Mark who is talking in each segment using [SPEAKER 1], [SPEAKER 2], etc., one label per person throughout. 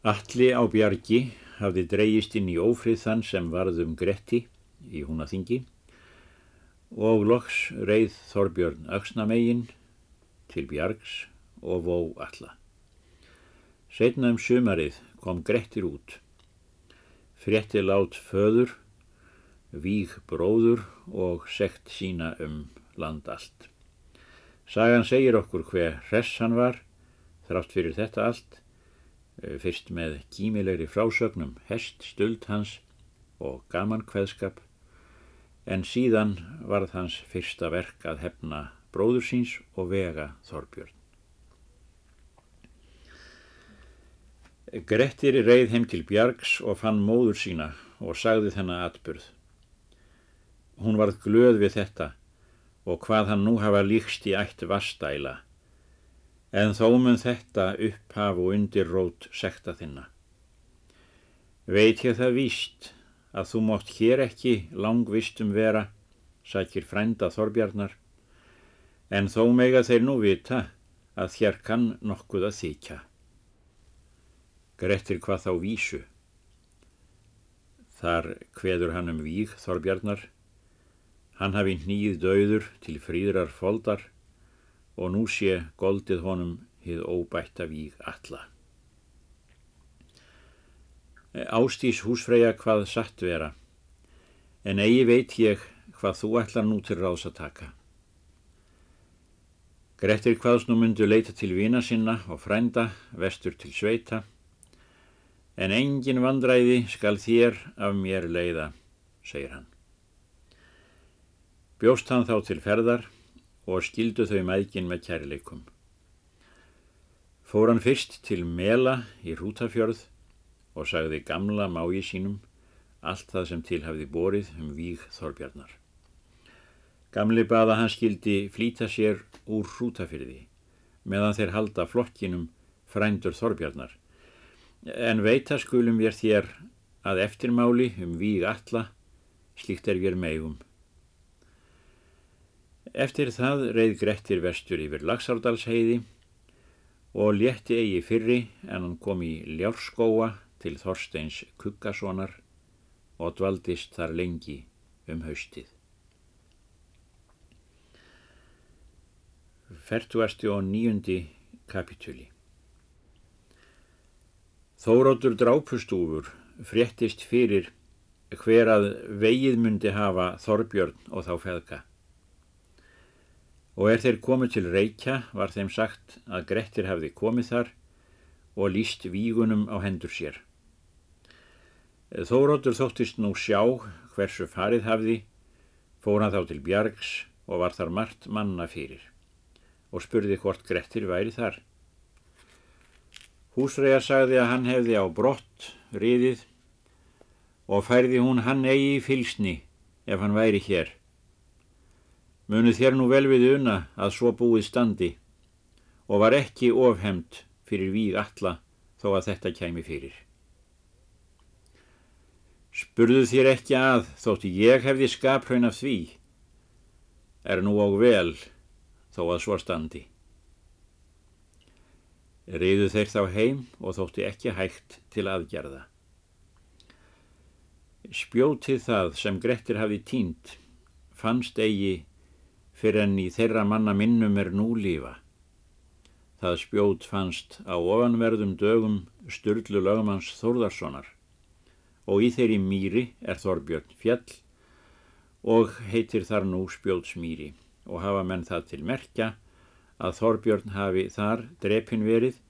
[SPEAKER 1] Alli á bjargi hafði dreyist inn í ófrið þann sem varðum Gretti í húnaþingi og loks reið Þorbjörn Öksnamegin til bjargs og vó alla. Setna um sumarið kom Grettir út. Frétti lát föður, víg bróður og sekt sína um land allt. Sagan segir okkur hver hress hann var, þrátt fyrir þetta allt, fyrst með kímilegri frásögnum hest stuld hans og gaman kveðskap en síðan varð hans fyrsta verk að hefna bróður síns og vega Þorbjörn. Grettir reið heim til Bjargs og fann móður sína og sagði þennan atburð. Hún varð glöð við þetta og hvað hann nú hafa líkst í ætt vastæla en þó mun þetta upphaf og undir rót sekta þinna. Veit ég það víst að þú mótt hér ekki langvistum vera, sækir frænda Þorbjarnar, en þó mega þeir nú vita að hér kann nokkuð að þykja. Grettir hvað þá vísu. Þar hveður hann um víg Þorbjarnar, hann hafi nýð döður til fríðrar foldar, og nú sé goldið honum hið óbætta víg alla. Ástís húsfreyja hvað satt vera, en eigi veit ég hvað þú ætlar nú til ráðs að taka. Grettir hvaðs nú myndu leita til vina sinna og frænda, vestur til sveita, en engin vandræði skal þér af mér leiða, segir hann. Bjóst hann þá til ferðar, og skildu þau mækin með kærleikum. Fór hann fyrst til Mela í Rútafjörð og sagði gamla mái sínum allt það sem til hafði borið um víg Þorbjarnar. Gamli baða hann skildi flýta sér úr Rútafjörði meðan þeir halda flokkinum frændur Þorbjarnar en veita skulum við þér að eftirmáli um víg alla slíkt er við megum. Eftir það reið Grettir vestur yfir Laxárdalsheiði og létti eigi fyrri en hann kom í Ljárskóa til Þorsteins Kuggasonar og dvaldist þar lengi um haustið. Fertuasti og nýjundi kapitúli Þórótur drápustúfur fréttist fyrir hver að vegið myndi hafa Þorbjörn og þá feðka og er þeir komið til Reykja var þeim sagt að Grettir hefði komið þar og líst vígunum á hendur sér. Þórótur þóttist nú sjá hversu farið hafði, fór hann þá til Bjargs og var þar margt manna fyrir og spurði hvort Grettir væri þar. Húsreya sagði að hann hefði á brott riðið og færði hún hann eigi í fylsni ef hann væri hér Munu þér nú vel við una að svo búið standi og var ekki ofhemd fyrir víg alla þó að þetta kæmi fyrir. Spurðu þér ekki að þótti ég hefði skapraun af því, er nú á vel þó að svo standi. Reyðu þeir þá heim og þótti ekki hægt til aðgerða. Spjótið það sem Grettir hafi tínt fannst eigi fyrir enn í þeirra manna minnum er nú lífa. Það spjót fannst á ofanverðum dögum Sturlu lögumanns Þórðarssonar og í þeirri mýri er Þorbjörn fjall og heitir þar nú spjótsmýri og hafa menn það til merkja að Þorbjörn hafi þar drepin verið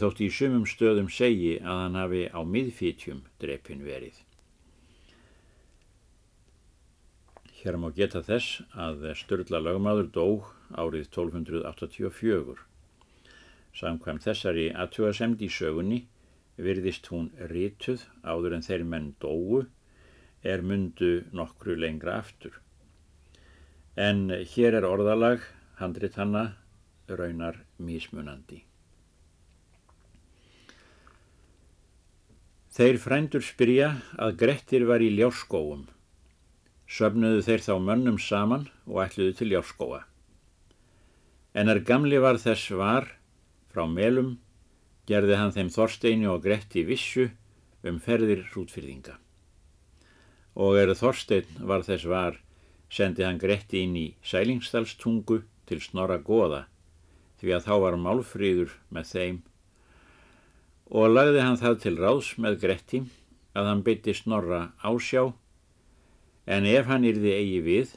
[SPEAKER 1] þótt í sumum stöðum segi að hann hafi á miðfítjum drepin verið. Hér má geta þess að Sturla lögmaður dó árið 1284. Samkvæm þessari aðtjóðasemd í sögunni virðist hún rituð áður en þeir menn dóu er mundu nokkru lengra aftur. En hér er orðalag handrit hanna raunar mísmunandi. Þeir frændur spyrja að Grettir var í ljárskóum söfnuðu þeir þá mönnum saman og ætluðu til Járskóa. En er gamli var þess var frá melum, gerði hann þeim Þorsteini og Gretti vissu um ferðir hrútfyrðinga. Og er Þorstein var þess var, sendi hann Gretti inn í sælingstalstungu til snorra goða, því að þá var málfríður með þeim, og lagði hann það til ráðs með Gretti að hann bytti snorra ásjá, en ef hann yrði eigi við,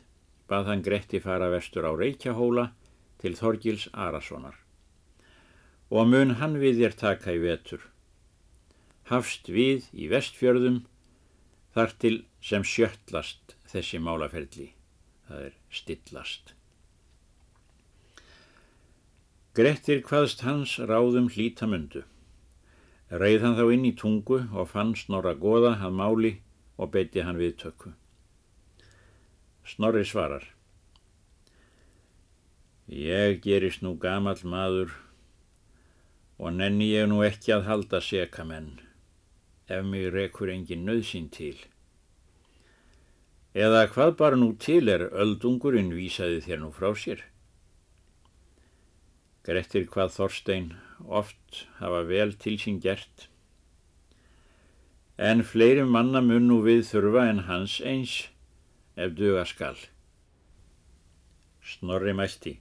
[SPEAKER 1] bað hann Gretti fara vestur á Reykjahóla til Þorgils Arasonar. Og mun hann við þér taka í vetur. Hafst við í vestfjörðum þar til sem sjöttlast þessi málaferli, það er stillast. Grettir hvaðst hans ráðum hlítamundu. Reið hann þá inn í tungu og fann snorra goða að máli og beiti hann við tökku. Snorri svarar. Ég gerist nú gamal maður og nenni ég nú ekki að halda sekamenn ef mig rekur engin nöðsinn til. Eða hvað bara nú til er öldungurinn vísaði þér nú frá sér? Grettir hvað Þorstein oft hafa vel til sín gert. En fleiri manna mun nú við þurfa en hans eins ef duga skal. Snorri mælti.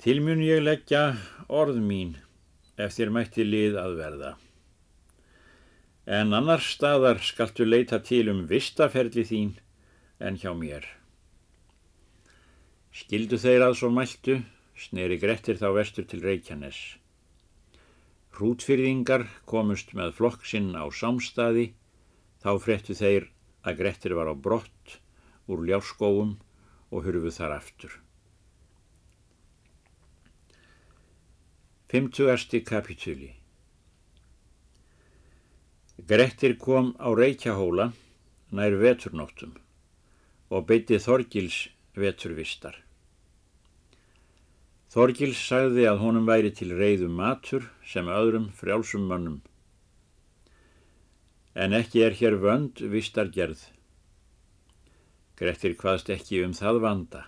[SPEAKER 1] Til mun ég leggja orð mín ef þér mætti lið að verða. En annar staðar skaltu leita til um vistaferli þín en hjá mér. Skildu þeir að svo mæltu, sneri Grettir þá vestur til Reykjanes. Hrútfyrðingar komust með flokk sinn á samstaði, þá frettu þeir að Grettir var á brott úr ljárskóum og hurfuð þar aftur. 50. kapitúli Grettir kom á Reykjahóla nær veturnóttum og beiti Þorgils veturvistar. Þorgils sagði að honum væri til reyðum matur sem öðrum frjálsum mönnum. En ekki er hér vönd vistargerð. Grettir hvaðst ekki um það vanda.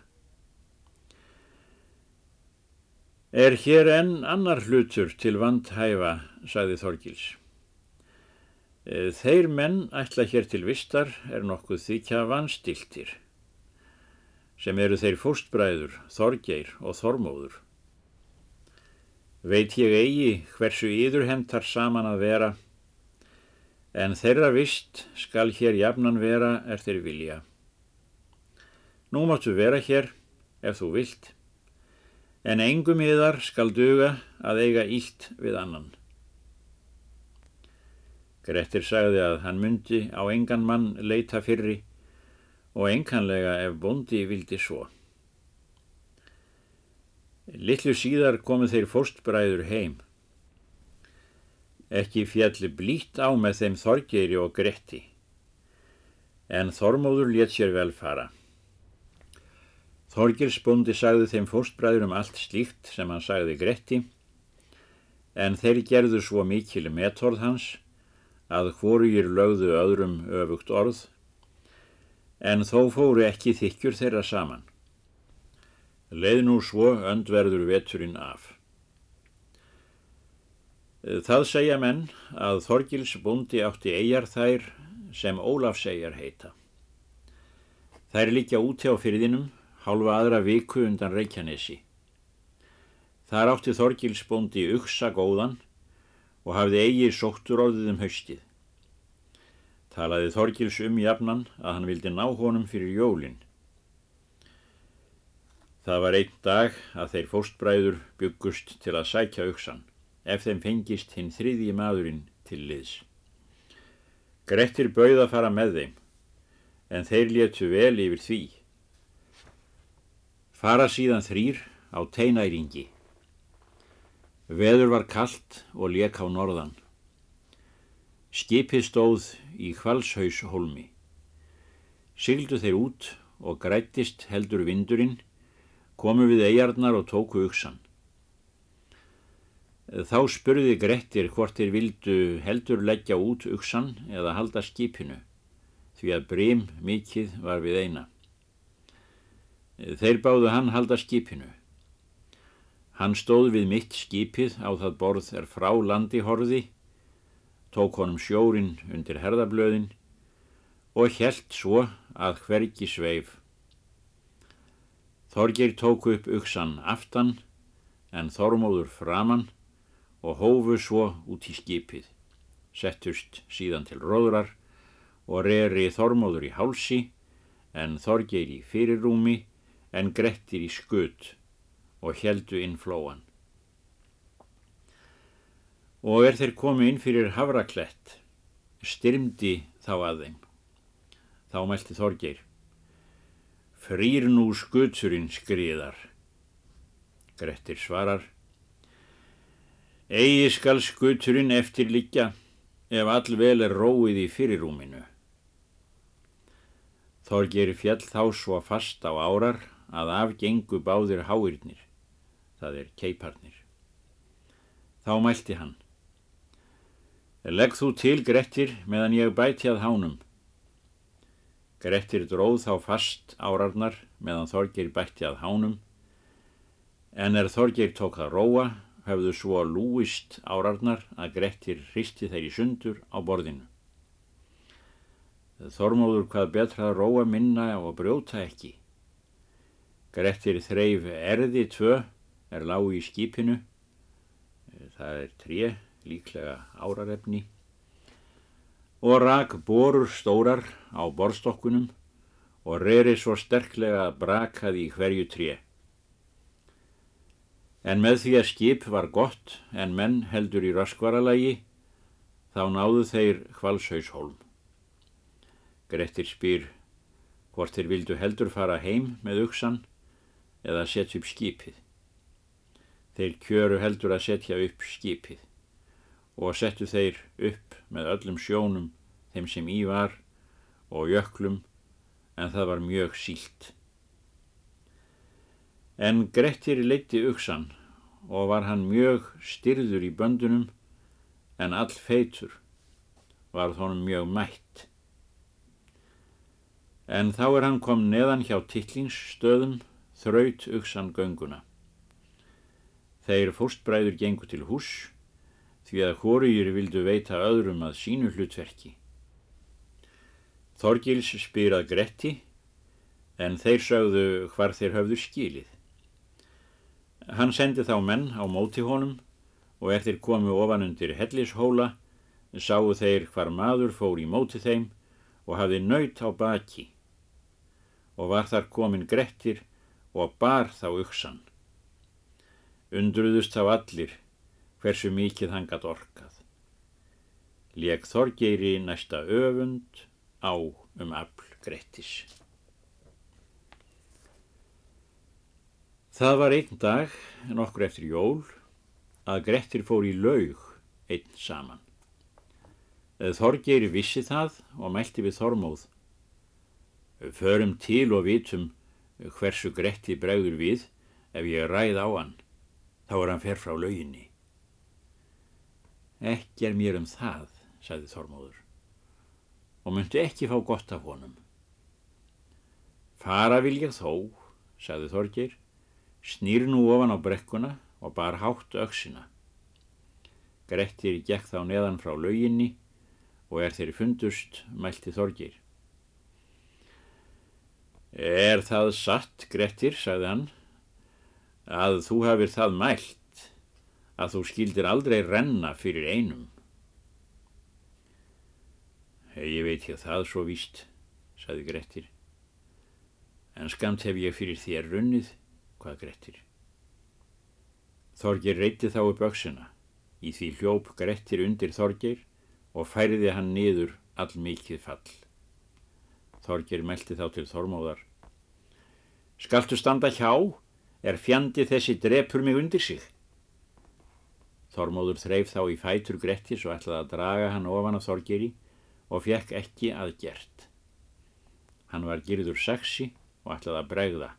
[SPEAKER 1] Er hér enn annar hlutur til vandhæfa, sagði Þorgils. Þeir menn ætla hér til vistar er nokkuð þykja vanstiltir sem eru þeir fóstbræður, Þorgeir og Þormóður. Veit ég eigi hversu íðurhentar saman að vera, en þeirra vist skal hér jafnan vera er þeir vilja. Nú máttu vera hér, ef þú vilt, en engum yðar skal duga að eiga ílt við annan. Grettir sagði að hann myndi á engan mann leita fyrri, og enkanlega ef bondi vildi svo. Littlu síðar komu þeir fórstbræður heim. Ekki fjalli blít á með þeim þorgeiri og gretti, en Þormóður let sér vel fara. Þorgilsbondi sagði þeim fórstbræður um allt slíkt sem hann sagði gretti, en þeir gerðu svo mikil metorð hans að hvorugir lögðu öðrum öfugt orð en þó fóru ekki þykjur þeirra saman. Leið nú svo öndverður veturinn af. Það segja menn að Þorgils búndi átti eigjar þær sem Ólafsegjar heita. Þær líkja úti á fyrðinum hálfa aðra viku undan Reykjanesi. Þar átti Þorgils búndi uksa góðan og hafði eigi sóttur orðið um haustið. Talaði Þorgils um jafnan að hann vildi ná honum fyrir jólinn. Það var einn dag að þeir fóstbræður byggust til að sækja auksan, ef þeim fengist hinn þriðji maðurinn til liðs. Grettir bauð að fara með þeim, en þeir létu vel yfir því. Fara síðan þrýr á teinæringi. Veður var kallt og lék á norðan. Skipið stóð í hvalshauðshólmi. Sigildu þeir út og grættist heldur vindurinn, komu við eigarnar og tóku uksan. Þá spurði Grettir hvort þeir vildu heldur leggja út uksan eða halda skipinu, því að brím mikið var við eina. Þeir báðu hann halda skipinu. Hann stóð við mitt skipið á það borð er frá landi horði, tók honum sjórin undir herðablöðin og helt svo að hvergi sveif. Þorgir tók upp uksan aftan en Þormóður framann og hófu svo út í skipið, settust síðan til róðrar og reri Þormóður í hálsi en Þorgir í fyrirrúmi en Grettir í skut og heldu inn flóan. Og er þeir komið inn fyrir havraklett, styrmdi þá að þeim. Þá meldi Þorgeir. Frýr nú skutsurinn skriðar. Grettir svarar. Egi skal skuturinn eftir líkja ef allvel er róið í fyrirrúminu. Þorgeir fjall þá svo fast á árar að afgengu báðir háirnir það er keiparnir. Þá mælti hann. Legg þú til Grettir meðan ég bæti að hánum. Grettir dróð þá fast árarnar meðan Þorgir bætti að hánum, en er Þorgir tók það róa, hefðu svo lúist árarnar að Grettir hristi þeir í sundur á borðinu. Þormóður hvað betra að róa minna og brjóta ekki. Grettir þreif erði tvö er lág í skipinu það er tré, líklega árarefni og rak borur stórar á borstokkunum og reri svo sterklega brakaði í hverju tré. En með því að skip var gott en menn heldur í raskvaralagi, þá náðu þeir hvalsauðshólm. Grettir spyr hvort þeir vildu heldur fara heim með uksan eða setja upp skipið. Þeir kjöru heldur að setja upp skipið og settu þeir upp með öllum sjónum þeim sem í var og jöklum en það var mjög sílt. En Grettir leitti uksan og var hann mjög styrður í böndunum en all feitur var þónum mjög mætt. En þá er hann kom neðan hjá tillingsstöðum þraut uksan gönguna. Þeir fórstbræður gengu til hús því að hórugjur vildu veita öðrum að sínu hlutverki. Þorgils spyrað Gretti en þeir sögðu hvar þeir höfðu skilið. Hann sendi þá menn á móti honum og eftir komu ofan undir hellishóla sáu þeir hvar maður fór í móti þeim og hafði nöyt á baki og var þar komin Grettir og bar þá uksan. Undruðust þá allir hversu mikið hann gatt orkað. Leg Þorgeiri næsta öfund á um afl Grettis. Það var einn dag, nokkur eftir jól, að Grettir fór í laug einn saman. Þorgeiri vissi það og mælti við Þormóð. Förum til og vitum hversu Gretti bregður við ef ég ræð á hann þá er hann fer frá lauginni. Ekki er mér um það, sagði Þormóður, og myndi ekki fá gott af honum. Fara vil ég þó, sagði Þorgir, snýr nú ofan á brekkuna og bar hátt auksina. Grettir gekk þá neðan frá lauginni og er þeirri fundust, mælti Þorgir. Er það satt, Grettir, sagði hann, að þú hafið það mælt að þú skildir aldrei renna fyrir einum. Ég veit ég það svo víst, saði Grettir, en skamt hef ég fyrir þér runnið, hvað Grettir. Þorgir reyti þá upp öksina, í því hljóp Grettir undir Þorgir og færiði hann niður all mikið fall. Þorgir meldi þá til Þormóðar. Skaltu standa hjá? er fjandi þessi drepur mig undir sig. Þormóður þreif þá í fætur Grettis og ætlaði að draga hann ofan af Þorgeri og fekk ekki að gert. Hann var girður sexi og ætlaði að bregða.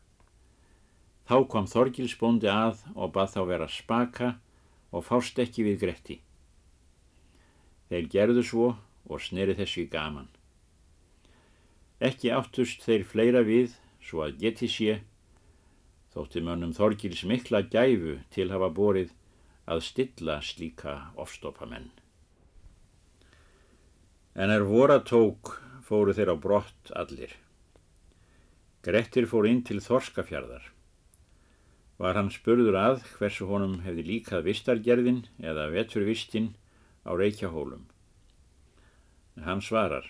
[SPEAKER 1] Þá kom Þorgils bóndi að og bað þá vera spaka og fást ekki við Gretti. Þeir gerðu svo og sneri þessi gaman. Ekki áttust þeir fleira við svo að geti sé þótti mönnum Þorgils mikla gæfu til hafa borið að stilla slíka ofstopamenn. En er voru tók fóru þeir á brott allir. Grettir fór inn til Þorskafjörðar. Var hann spurður að hversu honum hefði líkað vistargerðin eða veturvistinn á Reykjahólum. Hann svarar.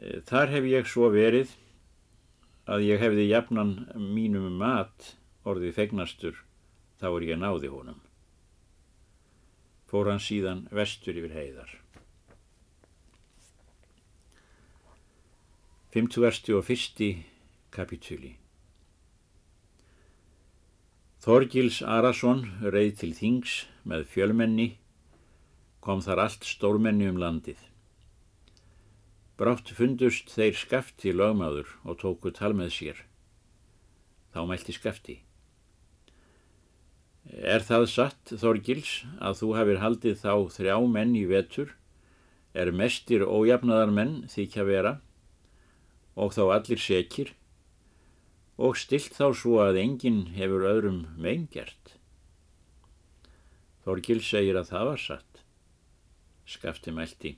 [SPEAKER 1] E, þar hef ég svo verið að ég hefði jafnan mínum mat orðið fegnastur þá er ég náði honum. Fór hann síðan vestur yfir heiðar. 51. kapitúli Þorgils Arason reið til Þings með fjölmenni, kom þar allt stórmenni um landið. Brátt fundust þeir skafti lögmaður og tóku tal með sér. Þá mælti skafti. Er það satt, Þorgils, að þú hafið haldið þá þrjá menn í vetur, er mestir ójafnaðar menn þykja vera, og þá allir sekir, og stilt þá svo að enginn hefur öðrum meingert. Þorgils segir að það var satt. Skafti mælti.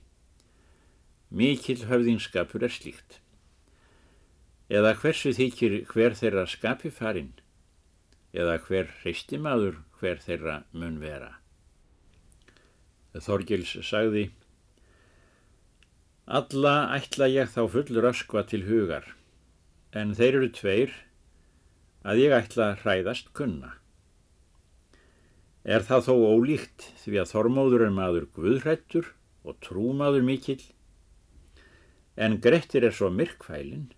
[SPEAKER 1] Mikil höfðingskapur er slíkt. Eða hversu þykir hver þeirra skapi farinn? eða hver hreistimaður hver þeirra mun vera. Þorgils sagði Alla ætla ég þá fullur öskva til hugar, en þeir eru tveir að ég ætla hræðast kunna. Er það þó ólíkt því að Þormóður er maður guðrættur og trúmaður mikill, en Grettir er svo myrkfælinn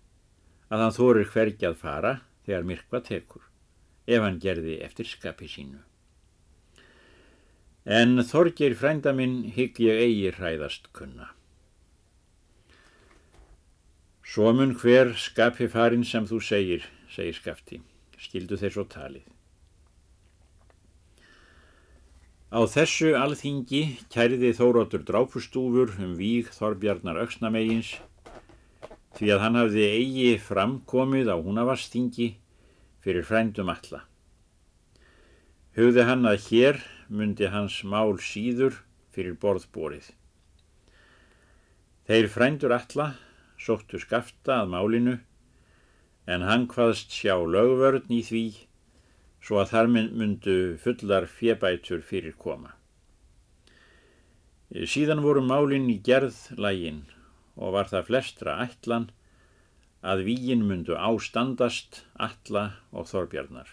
[SPEAKER 1] að hann þorir hvergi að fara þegar myrkva tekur ef hann gerði eftir skapi sínu. En þorgir frænda minn hygg ég eigi hræðast kunna. Svo mun hver skapi farin sem þú segir, segir skafti, skildu þeir svo talið. Á þessu alþingi kæriði Þóróttur drápustúfur um víg Þorbjarnar Öksnamegins því að hann hafði eigi framkomið á húnavastingi fyrir frændum alla. Hugði hann að hér myndi hans mál síður fyrir borðbórið. Þeir frændur alla sóttu skafta að málinu en hann hvaðst sjá lögvörn í því svo að þar myndu fullar fjebætur fyrir koma. Síðan voru málinn í gerð lægin og var það flestra ætlan að vígin mundu ástandast alla og þorbjarnar.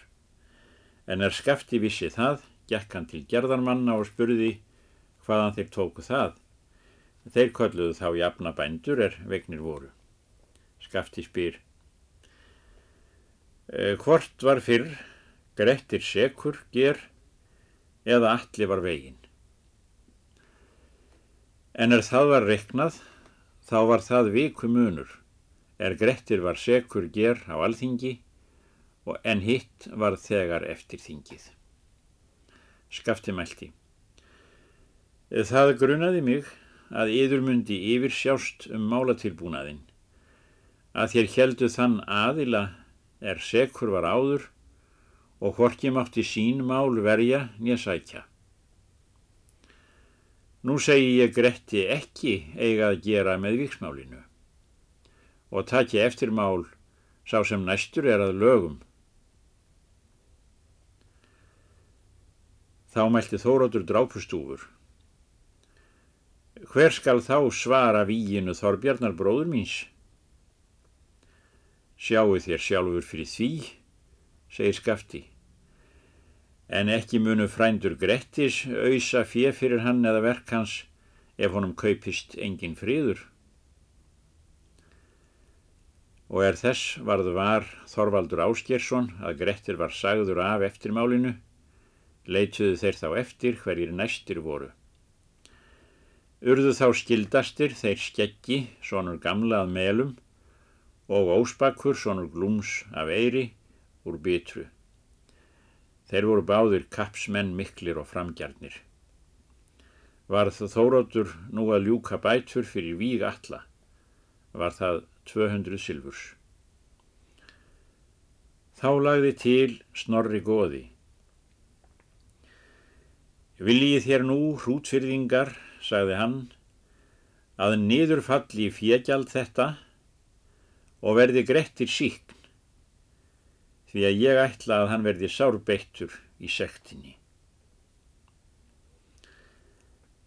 [SPEAKER 1] En er skafti vissi það, gekk hann til gerðarmanna og spurði hvaðan þeir tóku það. Þeir kolluðu þá jafna bændur er vegnir voru. Skafti spyr. E, hvort var fyrr, grettir sekur, ger, eða allir var veginn. En er það var reknað, þá var það viku munur er Grettir var sekur ger á alþingi en hitt var þegar eftir þingið. Skafti mælti. Það grunaði mig að yður myndi yfir sjást um málatilbúnaðinn, að þér heldu þann aðila er sekur var áður og hvorki mátti sín mál verja nýja sækja. Nú segi ég Gretti ekki eiga að gera með viksmálinu og taki eftirmál sá sem næstur er að lögum. Þá mælti Þórótur drápustúfur. Hver skal þá svara víginu Þorbjarnar bróður míns? Sjáu þér sjálfur fyrir því, segir skafti. En ekki munu frændur Grettis auðsa fjö fyrir hann eða verk hans ef honum kaupist engin friður og er þess varð var Þorvaldur Áskjersson að Grettir var sagður af eftirmálinu, leituðu þeir þá eftir hverjir næstir voru. Urðu þá skildastir þeir skeggi, sonur gamla að melum, og ósbakkur, sonur glúms af eiri, úr bitru. Þeir voru báðir kapsmenn miklir og framgjarnir. Varð Þórótur nú að ljúka bætur fyrir víg alla, var það 200 silfurs. Þá lagði til snorri goði. Viljið þér nú, hrútfyrðingar, sagði hann, að niður falli fjegjald þetta og verði grettir síkn, því að ég ætla að hann verði sárbeittur í sektinni.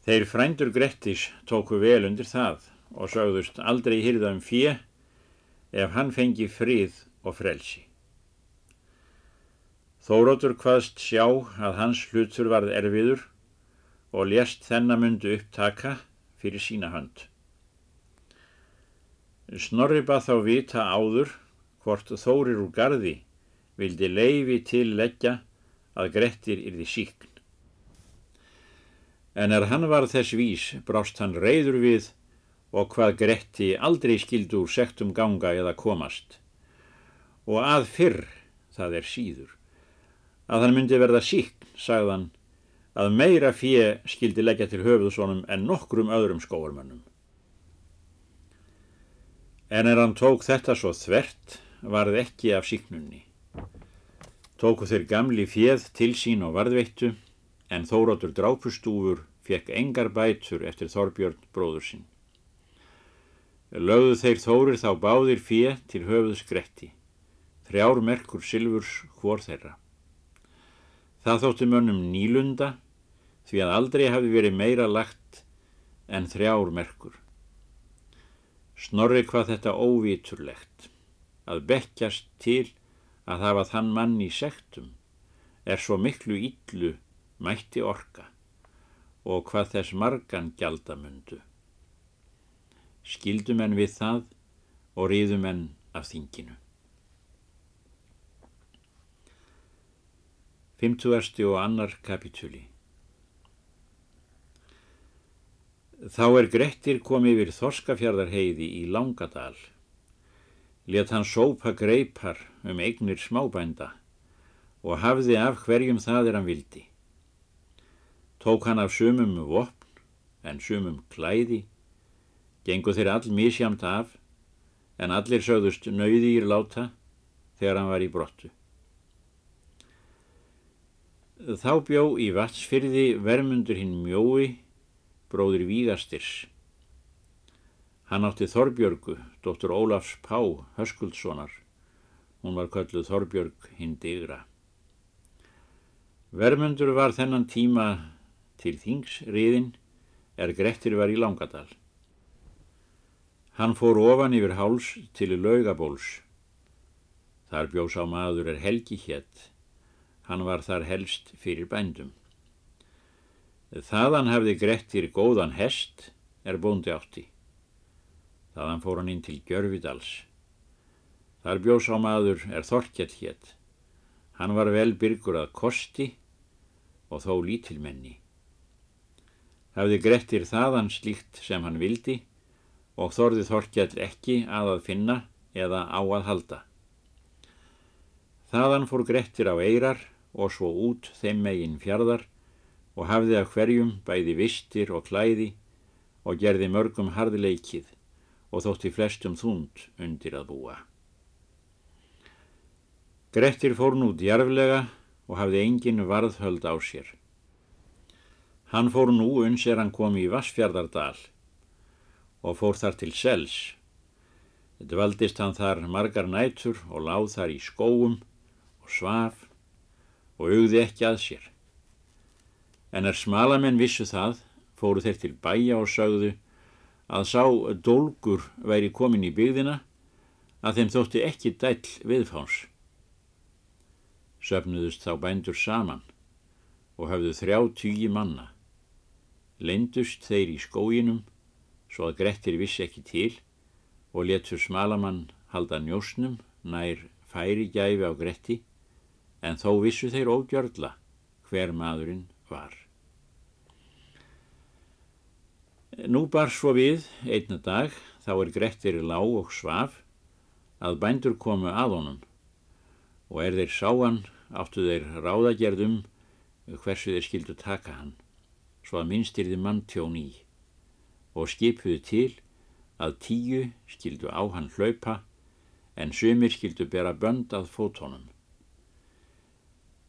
[SPEAKER 1] Þeir frændur Grettis tóku vel undir það og sögðust aldrei hýrða um fjö ef hann fengi frið og frelsi. Þórótur hvaðst sjá að hans hlutur varð erfiður og lést þennamundu upptaka fyrir sína hönd. Snorri bað þá vita áður hvort Þórir úr gardi vildi leifi til leggja að Grettir yrði síkn. En er hann var þess vís brást hann reyður við og hvað Gretti aldrei skildu úr sektum ganga eða komast. Og að fyrr, það er síður, að hann myndi verða síkn, sagðan, að meira fjö skildi leggja til höfuðsónum en nokkrum öðrum skóarmönnum. En er hann tók þetta svo þvert, varð ekki af síknunni. Tóku þeir gamli fjöð til sín og varðveittu, en Þórótur drápustúfur fekk engar bætur eftir Þorbjörn bróður sín. Lögðu þeir Þórir þá báðir fjö til höfuðs Gretti, þrjár merkur silfurs hvor þeirra. Það þótti mönnum nýlunda því að aldrei hafi verið meira lagt en þrjár merkur. Snorri hvað þetta óvíturlegt, að bekkjast til að hafa þann mann í sektum er svo miklu íllu mætti orka og hvað þess margan gjaldamundu. Skildum en við það og ríðum en af þinginu. 50. og annar kapitúli Þá er Grettir komið yfir Þorskafjardarheiði í Langadal. Let hann sópa greipar um eignir smábænda og hafði af hverjum það er hann vildi. Tók hann af sumum vopn en sumum klæði, gengu þeir all misjamt af en allir sögðust nöyðir láta þegar hann var í brottu. Þá bjó í vatsfyrði vermundur hinn mjói, bróður Vígastirs. Hann átti Þorbjörgu, dóttur Ólafs Pá, Höskuldssonar. Hún var kölluð Þorbjörg hinn digra. Vermundur var þennan tíma til þingsriðin er Grettir var í Langadal. Hann fór ofan yfir háls til laugabóls. Þar bjós á maður er helgi hétt Hann var þar helst fyrir bændum. Þaðan hafði Grettir góðan hest er bóndi átti. Þaðan fór hann inn til Gjörvidals. Þar bjós á maður er Þorkjall hétt. Hann var vel byrgur að kosti og þó lítilmenni. Hafði Grettir þaðan slíkt sem hann vildi og þorði Þorkjall ekki að að finna eða á að halda. Þaðan fór Grettir á eirar og svo út þeim megin fjarðar og hafði af hverjum bæði vistir og klæði og gerði mörgum harðleikið og þótti flestum þúnd undir að búa. Grettir fór nú djarflega og hafði engin varðhöld á sér. Hann fór nú uns er hann kom í Vassfjardardal og fór þar til Sels. Dvaldist hann þar margar nætur og láð þar í skóum og svaf og augði ekki að sér. En er smalamenn vissu það, fóru þeir til bæja og sögðu að sá dólgur væri komin í byggðina að þeim þótti ekki dæll viðfáns. Söfnuðust þá bændur saman og hafðu þrjá tígi manna. Leindust þeir í skóginum svo að Grettir vissi ekki til og letur smalamann halda njósnum nær færi gæfi á Gretti en þó vissu þeir ógjörla hver maðurinn var. Nú bar svo við einna dag, þá er Grettir lág og svaf, að bændur komu að honum og er þeir sáan áttu þeir ráðagerðum hversu þeir skildu taka hann, svo að minnstyrði mann tjón í og skipuðu til að tíu skildu á hann hlaupa en sumir skildu bera bönd að fótónum.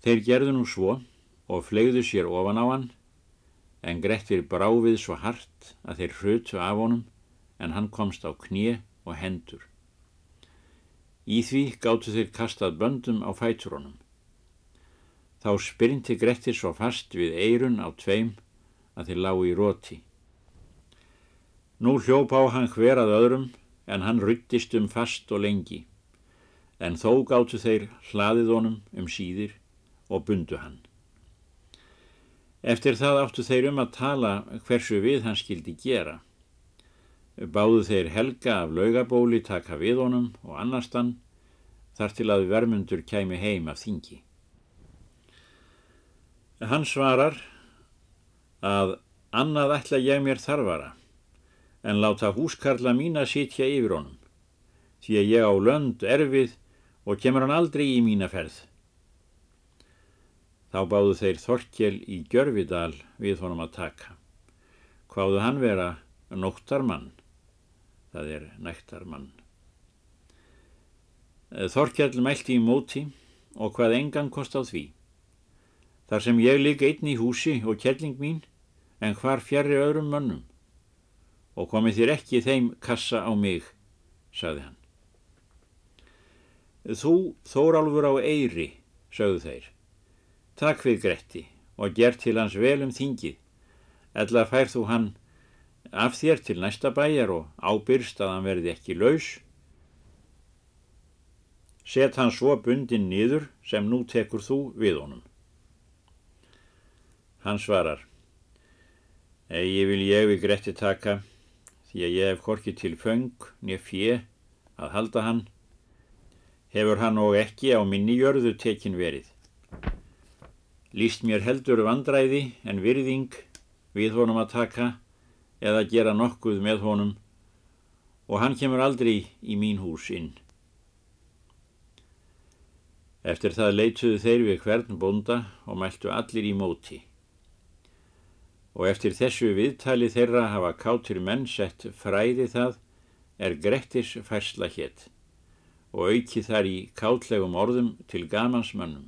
[SPEAKER 1] Þeir gerðu nú svo og flegðu sér ofan á hann, en Grettir bráfið svo hart að þeir hrutu af honum, en hann komst á knie og hendur. Í því gáttu þeir kastað böndum á fæturónum. Þá spyrnti Grettir svo fast við eirun á tveim að þeir lágu í róti. Nú hljóp á hann hverað öðrum en hann ruttist um fast og lengi, en þó gáttu þeir hlaðið honum um síðir og bundu hann. Eftir það áttu þeir um að tala hversu við hann skildi gera. Báðu þeir helga af laugabóli taka við honum og annarstann þar til að vermundur kæmi heim af þingi. Hann svarar að annað ætla ég mér þarfara en láta húskarla mín að sitja yfir honum því að ég á lönd erfið og kemur hann aldrei í mína ferð. Þá báðu þeir Þorkjel í Gjörvidal við honum að taka. Hvaðu hann vera nóttarmann, það er nættarmann. Þorkjell mælti í móti og hvað engan kost á því. Þar sem ég líka einn í húsi og kjelling mín, en hvar fjari öðrum mönnum. Og komi þér ekki þeim kassa á mig, sagði hann. Þú, Þórálfur á Eyri, sagðu þeir. Takk við Gretti og ger til hans vel um þingið. Ella fær þú hann af þér til næsta bæjar og ábyrst að hann verði ekki laus. Set hann svo bundin nýður sem nú tekur þú við honum. Hann svarar, Egi vil ég við Gretti taka því að ég hef korkið til föng nýja fjö að halda hann. Hefur hann og ekki á minni jörðu tekin verið líst mér heldur vandræði en virðing við honum að taka eða gera nokkuð með honum og hann kemur aldrei í mín hús inn. Eftir það leituðu þeir við hvern bonda og mæltu allir í móti. Og eftir þessu viðtali þeirra hafa kátir menn sett fræði það er Grettis færsla hétt og auki þar í kátlegum orðum til gamans mönnum.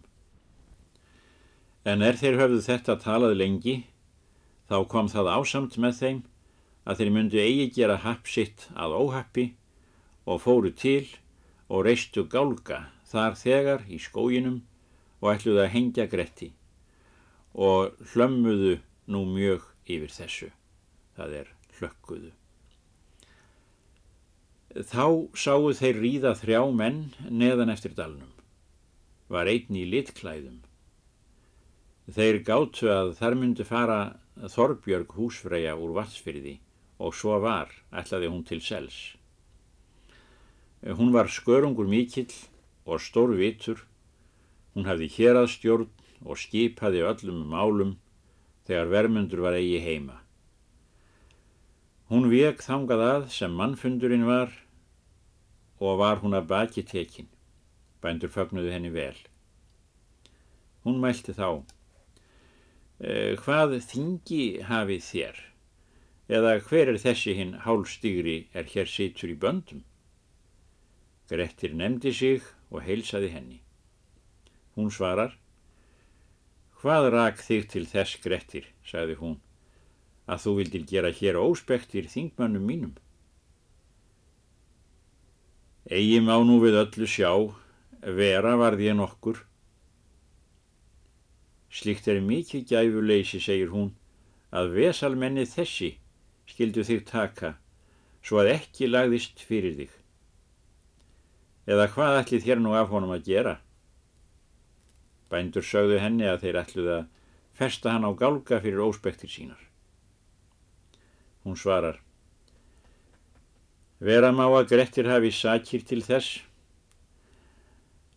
[SPEAKER 1] En er þeir höfðu þetta talað lengi, þá kom það ásamt með þeim að þeir myndu eigi gera happ sitt að óhappi og fóru til og reistu gálga þar þegar í skóginum og ætluðu að hengja gretti og hlömmuðu nú mjög yfir þessu, það er hlökkuðu. Þá sáu þeir ríða þrjá menn neðan eftir dalnum, var einn í litklæðum Þeir gáttu að þar myndi fara Þorbjörg húsfreyja úr vatsfyrði og svo var, ætlaði hún til sels. Hún var skörungur mikill og stór vitur, hún hafði héraðstjórn og skipaði öllum málum þegar vermundur var eigi heima. Hún vek þangað að sem mannfundurinn var og var hún að baki tekin, bændur fögnuðu henni vel. Hún mælti þá, hvað þingi hafið þér eða hver er þessi hinn hálstigri er hér situr í böndum? Grettir nefndi sig og heilsaði henni. Hún svarar, hvað rak þig til þess Grettir, sagði hún, að þú vildir gera hér óspektir þingmannum mínum? Egi má nú við öllu sjá, vera varð ég nokkur, Slikt er mikið gæfuleysi, segir hún, að vesalmenni þessi skildu þig taka, svo að ekki lagðist fyrir þig. Eða hvað ætli þér nú af honum að gera? Bændur sögðu henni að þeir ætluð að festa hann á gálga fyrir óspektir sínar. Hún svarar, vera má að Grettir hafi sakir til þess,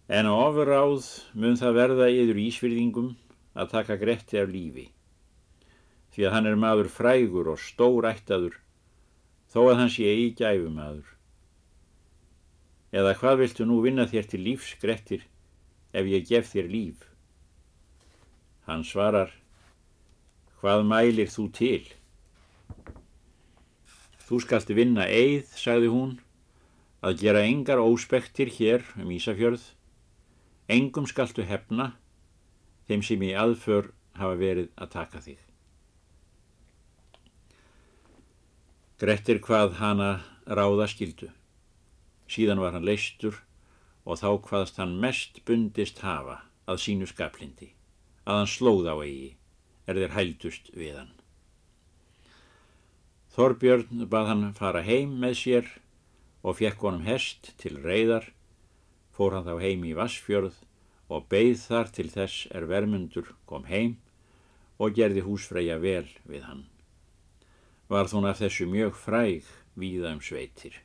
[SPEAKER 1] en á ofurráð mun það verða yður ísvirðingum að taka Gretti af lífi því að hann er maður frægur og stórættaður þó að hann sé í gæfumadur. Eða hvað viltu nú vinna þér til lífs, Grettir, ef ég gef þér líf? Hann svarar, hvað mælir þú til? Þú skalti vinna eið, sagði hún, að gera engar óspektir hér um Ísafjörð, engum skaltu hefna, þeim sem í aðför hafa verið að taka þig. Grettir hvað hana ráða skildu. Síðan var hann leistur og þá hvaðst hann mest bundist hafa að sínu skaplindi, að hann slóð á eigi, er þeir hældust við hann. Þorbjörn bað hann fara heim með sér og fekk honum hest til reyðar, fór hann þá heim í Vassfjörð og beigð þar til þess er vermundur kom heim og gerði húsfreyja vel við hann var þún af þessu mjög fræg víða um sveitir.